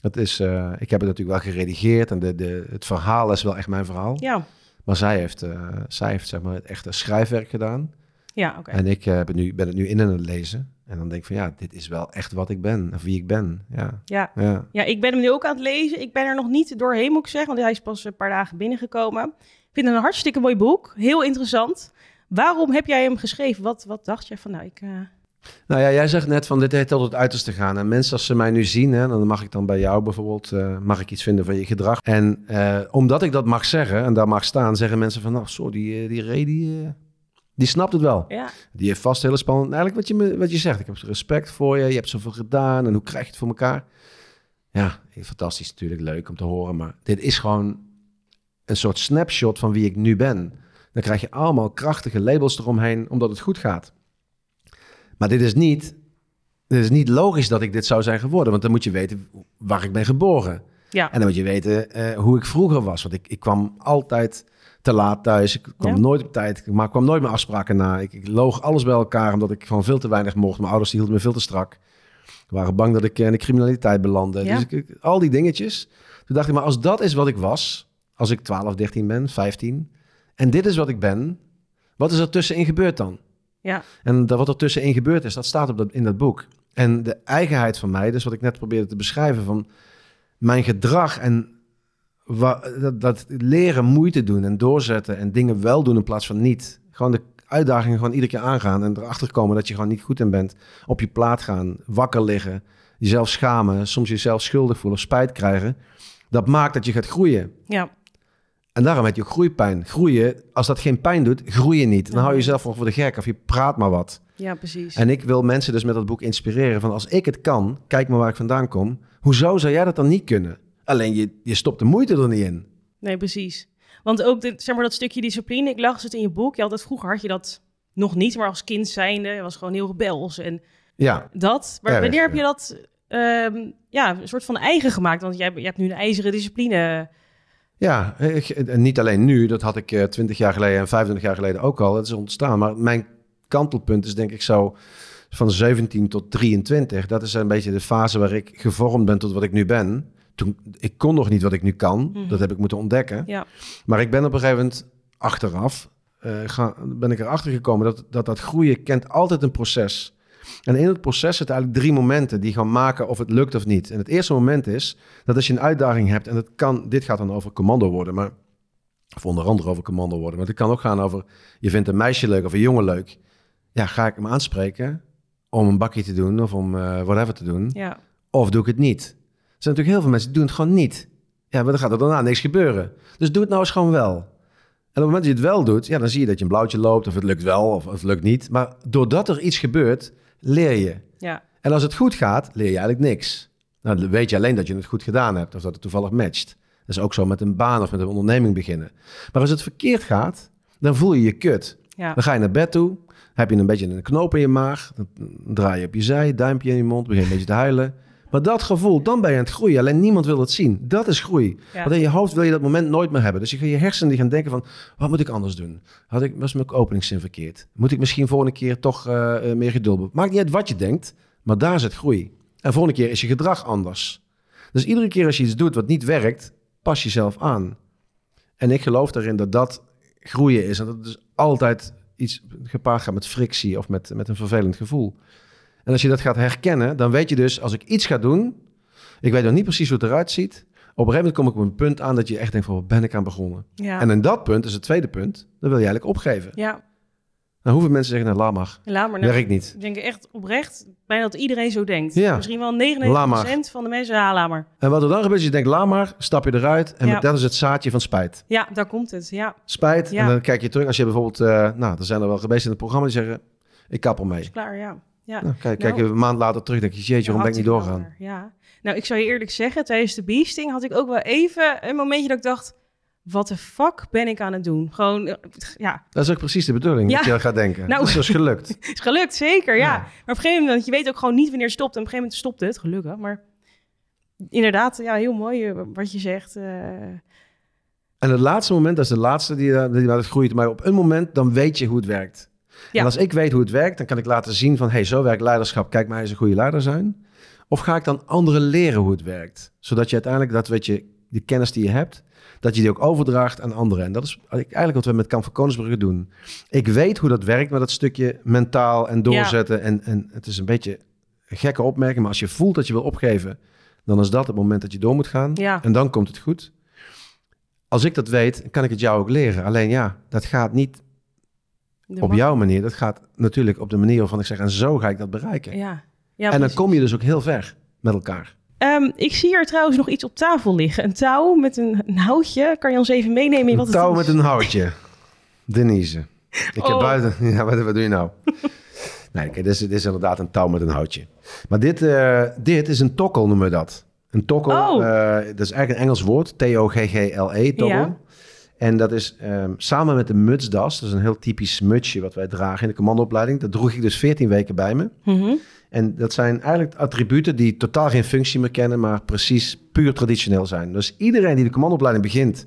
Dat is, uh, ik heb het natuurlijk wel geredigeerd en de, de, het verhaal is wel echt mijn verhaal. Ja. Maar zij heeft, zij heeft zeg maar, het echte schrijfwerk gedaan. Ja, oké. En ik uh, ben, nu, ben het nu in aan het lezen. En dan denk ik van ja, dit is wel echt wat ik ben, of wie ik ben. Ja. Ja. ja. ja, ik ben hem nu ook aan het lezen. Ik ben er nog niet doorheen, moet ik zeggen, want hij is pas een paar dagen binnengekomen. Ik vind het een hartstikke mooi boek, heel interessant. Waarom heb jij hem geschreven? Wat, wat dacht je van, nou, ik... Uh... Nou ja, jij zegt net van dit heeft tot het uiterste gaan. En mensen als ze mij nu zien, hè, dan mag ik dan bij jou bijvoorbeeld, uh, mag ik iets vinden van je gedrag. En uh, omdat ik dat mag zeggen en daar mag staan, zeggen mensen van, nou, zo, die, die Ray, die, die snapt het wel. Ja. Die heeft vast hele spannend. Eigenlijk wat je, wat je zegt. Ik heb respect voor je. Je hebt zoveel gedaan. En hoe krijg je het voor elkaar? Ja, fantastisch natuurlijk. Leuk om te horen. Maar dit is gewoon een soort snapshot van wie ik nu ben. Dan krijg je allemaal krachtige labels eromheen omdat het goed gaat. Maar dit is niet, dit is niet logisch dat ik dit zou zijn geworden. Want dan moet je weten waar ik ben geboren. Ja. En dan moet je weten uh, hoe ik vroeger was. Want ik, ik kwam altijd te laat thuis. Ik kwam nooit op tijd, maar kwam nooit mijn afspraken na. Ik, ik, loog alles bij elkaar omdat ik van veel te weinig mocht. Mijn ouders hielden me veel te strak. Ze waren bang dat ik in de criminaliteit belandde. Dus ik, al die dingetjes. Toen dacht ik, maar als dat is wat ik was, als ik 12, 13 ben, 15, en dit is wat ik ben, wat is er tussenin gebeurd dan? Ja. En dat, wat er tussenin gebeurd is, dat staat op dat, in dat boek. En de eigenheid van mij, dus wat ik net probeerde te beschrijven, van mijn gedrag en dat, dat, leren moeite doen en doorzetten en dingen wel doen in plaats van niet. Gewoon de uitdagingen gewoon iedere keer aangaan en erachter komen dat je gewoon niet goed in bent. Op je plaat gaan, wakker liggen, jezelf schamen, soms jezelf schuldig voelen of spijt krijgen. Dat maakt dat je gaat groeien. Ja. En daarom heb je ook groeipijn. Groeien, als dat geen pijn doet, groei je niet. Dan hou je jezelf voor de gek of je praat maar wat. Ja, precies. En ik wil mensen dus met dat boek inspireren van als ik het kan, kijk maar waar ik vandaan kom. Hoezo zou jij dat dan niet kunnen? Alleen je, je stopt de moeite er niet in. Nee, precies. Want ook de, zeg maar, dat stukje discipline, ik las het in je boek. Je had het, vroeger had je dat nog niet, maar als kind zijnde, je was gewoon heel rebels en ja, dat. Maar wanneer heb je dat um, ja, een soort van eigen gemaakt? Want jij, je hebt nu een ijzeren discipline. Ja, ik, niet alleen nu, dat had ik uh, 20 jaar geleden en 25 jaar geleden ook al. Het is ontstaan, maar mijn kantelpunt is denk ik zo van 17 tot 23. Dat is een beetje de fase waar ik gevormd ben tot wat ik nu ben toen, ik kon nog niet wat ik nu kan. Mhm. Dat heb ik moeten ontdekken. Ja. Maar ik ben op een gegeven moment achteraf, uh, ga, ben ik erachter gekomen dat, dat dat groeien kent altijd een proces. En in het proces zitten eigenlijk drie momenten die gaan maken of het lukt of niet. En het eerste moment is dat als je een uitdaging hebt, en dat kan, dit gaat dan over commando worden, maar, of onder andere over commando worden, maar het kan ook gaan over, je vindt een meisje leuk of een jongen leuk. Ja, ga ik hem aanspreken om een bakje te doen of om uh, whatever te doen? Ja. Of doe ik het niet? Er zijn natuurlijk heel veel mensen die doen het gewoon niet. Ja, maar dan gaat er daarna niks gebeuren. Dus doe het nou eens gewoon wel. En op het moment dat je het wel doet, ja, dan zie je dat je een blauwtje loopt, of het lukt wel, of, het lukt niet. Maar doordat er iets gebeurt, leer je. Ja. En als het goed gaat, leer je eigenlijk niks. Nou, dan weet je alleen dat je het goed gedaan hebt, of dat het toevallig matcht. Dat is ook zo met een baan of met een onderneming beginnen. Maar als het verkeerd gaat, dan voel je je kut. Ja. Dan ga je naar bed toe, heb je een beetje een knoop in je maag, dan draai je op je zij, duimpje in je mond, begin een beetje te huilen. Maar dat gevoel, dan ben je aan het groeien. Alleen niemand wil het zien. Dat is groei. Want in je hoofd wil je dat moment nooit meer hebben. Dus je, je hersenen die gaan denken van... wat moet ik anders doen? Had ik, was mijn openingszin verkeerd? Moet ik misschien volgende keer toch uh, meer geduld Maakt niet uit wat je denkt, maar daar zit groei. En volgende keer is je gedrag anders. Dus iedere keer als je iets doet wat niet werkt... pas jezelf aan. En ik geloof erin dat dat groeien is. En dat het dus altijd iets gepaard gaat met frictie... of met, met een vervelend gevoel. En als je dat gaat herkennen, dan weet je dus, als ik iets ga doen, ik weet nog niet precies hoe het eruit ziet. Op een gegeven moment kom ik op een punt aan dat je echt denkt van, wat ben ik aan begonnen? Ja. En in dat punt, is het tweede punt, dan wil je eigenlijk opgeven. ja. Nou, hoeveel mensen zeggen, nou, laat maar, Laat maar. Nou, werkt niet. Ik denk echt oprecht, bijna dat iedereen zo denkt. Ja. Misschien wel 99% Laat maar. van de mensen, ja, laat maar. En wat er dan gebeurt, is je denkt, laat maar, stap je eruit. En Ja. dat is het zaadje van spijt. Ja, daar komt het. Ja, Spijt, Ja. en dan kijk je terug. Als je bijvoorbeeld, eh, nou, er zijn er wel geweest in het programma die zeggen, ik kap ermee. is klaar, ja. ja. Nou, kijk, Nou. kijk je een maand later terug, denk je, jeetje, waarom ben ik niet doorgaan? Ja. Nou, ik zou je eerlijk zeggen, tijdens de beasting had ik ook wel even een momentje dat ik dacht, wat de fuck ben ik aan het doen? Gewoon, eh, ja, Dat is ook precies de bedoeling, Ja. dat je dat gaat denken. Nou. dat is dus *laughs* gelukt. is gelukt, zeker, ja. Ja. Maar op een gegeven moment, je weet ook gewoon niet wanneer het stopt. En op een gegeven moment stopt het, gelukkig. Maar inderdaad, ja, heel mooi eh, wat je zegt. eh, En het laatste moment, dat is de laatste die, die het groeit. Maar op een moment, dan weet je hoe het werkt. Ja. En als ik weet hoe het werkt, dan kan ik laten zien van... hey, zo werkt leiderschap. Kijk, mij eens een goede leider zijn. Of ga ik dan anderen leren hoe het werkt? Zodat je uiteindelijk, dat weet je, die kennis die je hebt... dat je die ook overdraagt aan anderen. En dat is eigenlijk wat we met Kamp van Koningsbrugge doen. Ik weet hoe dat werkt met dat stukje mentaal en doorzetten. En, en het is een beetje een gekke opmerking... maar als je voelt dat je wil opgeven... dan is dat het moment dat je door moet gaan. Ja. En dan komt het goed. Als ik dat weet, kan ik het jou ook leren. Alleen ja, dat gaat niet de op jouw manier. Dat gaat natuurlijk op de manier waarvan ik zeg, en zo ga ik dat bereiken. Ja. ja en dan precies. kom je dus ook heel ver met elkaar. Ehm, ik zie hier trouwens nog iets op tafel liggen. Een touw met een, een houtje. Kan je ons even meenemen in wat Een touw met een houtje. Denise. Ik heb Oh. buiten... *laughs* Ja, wat, wat doe je nou? *laughs* nee, kijk, dit is, dit is inderdaad een touw met een houtje. Maar dit, eh, dit is een tokkel, noemen we dat. Een tokkel, Oh. eh, dat is eigenlijk een Engels woord. T-O-G-G-L-E, tokkel. Ja. En dat is ehm, samen met de mutsdas. Dat is een heel typisch mutsje wat wij dragen in de commandoopleiding. Dat droeg ik dus 14 weken bij me. Mhm. En dat zijn eigenlijk attributen die totaal geen functie meer kennen, maar precies puur traditioneel zijn. Dus iedereen die de commandoopleiding begint,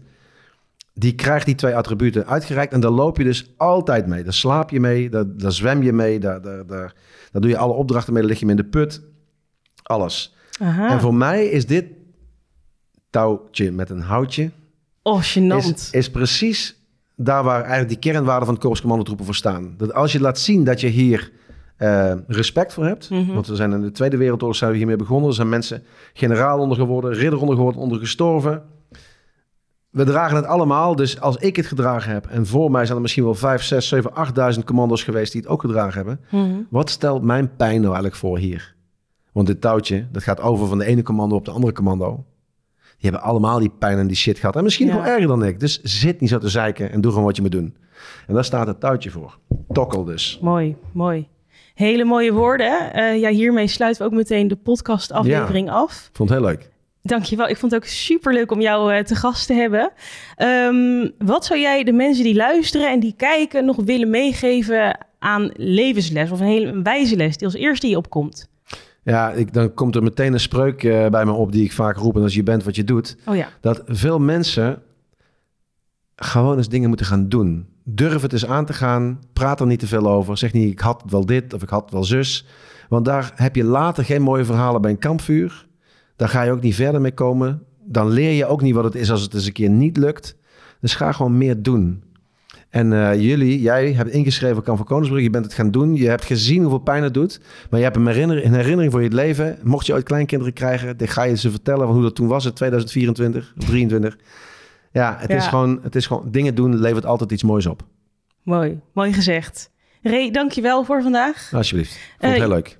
die krijgt die twee attributen uitgereikt. En daar loop je dus altijd mee. Daar slaap je mee, daar, daar zwem je mee, daar, daar, daar, daar doe je alle opdrachten mee, daar lig je mee in de put. Alles. Aha. En voor mij is dit touwtje met een houtje, Oh, gênant. is, is precies daar waar eigenlijk die kernwaarden van de Korps Commandotroepen voor staan. Dat als je laat zien dat je hier eh, respect voor hebt, Mhm. want we zijn in de Tweede Wereldoorlog zijn we hiermee begonnen. Er zijn mensen generaal onder geworden, ridder onder geworden, onder gestorven. We dragen het allemaal, dus als ik het gedragen heb en voor mij zijn er misschien wel 5, 6, 7, 8000 commando's geweest die het ook gedragen hebben. Mhm. Wat stelt mijn pijn nou eigenlijk voor hier? Want dit touwtje, dat gaat over van de ene commando op de andere commando. Die hebben allemaal die pijn en die shit gehad. En misschien Ja. wel erger dan ik. Dus zit niet zo te zeiken en doe gewoon wat je moet doen. En daar staat het touwtje voor. Tokkel dus. Mooi, mooi. Hele mooie woorden. Eh, ja, hiermee sluiten we ook meteen de podcastaflevering af. Vond het heel leuk. Dankjewel. Ik vond het ook super leuk om jou eh, te gast te hebben. Ehm, wat zou jij de mensen die luisteren en die kijken nog willen meegeven aan levensles of een hele een wijze les die als eerste hier opkomt? Ja, ik, dan komt er meteen een spreuk eh, bij me op die ik vaak roep. En als je bent wat je doet. Oh ja. Dat veel mensen gewoon eens dingen moeten gaan doen. Durf het eens aan te gaan. Praat er niet te veel over. Zeg niet, ik had wel dit of ik had wel zus. Want daar heb je later geen mooie verhalen bij een kampvuur. Daar ga je ook niet verder mee komen. Dan leer je ook niet wat het is als het eens een keer niet lukt. Dus ga gewoon meer doen. En eh, jullie, jij hebt ingeschreven Kamp van Koningsbrug. Je bent het gaan doen. Je hebt gezien hoeveel pijn het doet. Maar je hebt een herinnering, herinnering voor je leven. Mocht je ooit kleinkinderen krijgen, dan ga je ze vertellen hoe dat toen was in 2024 of 23. Ja, het, Ja. Is gewoon, het is gewoon dingen doen levert altijd iets moois op. Mooi, mooi gezegd. Ray, dankjewel voor vandaag. Alsjeblieft. Vond het Eh, heel leuk.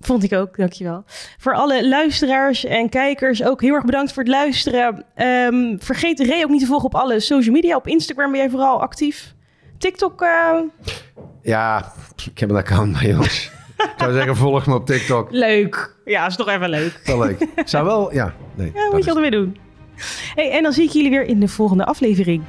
Vond ik ook, dankjewel. Voor alle luisteraars en kijkers ook heel erg bedankt voor het luisteren. Ehm, vergeet Ray ook niet te volgen op alle social media. Op Instagram ben jij vooral actief. TikTok, eh, Ja, ik heb een account, maar jongens. ik zou zeggen, volg me op TikTok. leuk. Ja, is toch even leuk. Wel leuk. Zou wel, ja. Nee, Ja, moet je altijd weer doen. En dan zie ik jullie weer in de volgende aflevering.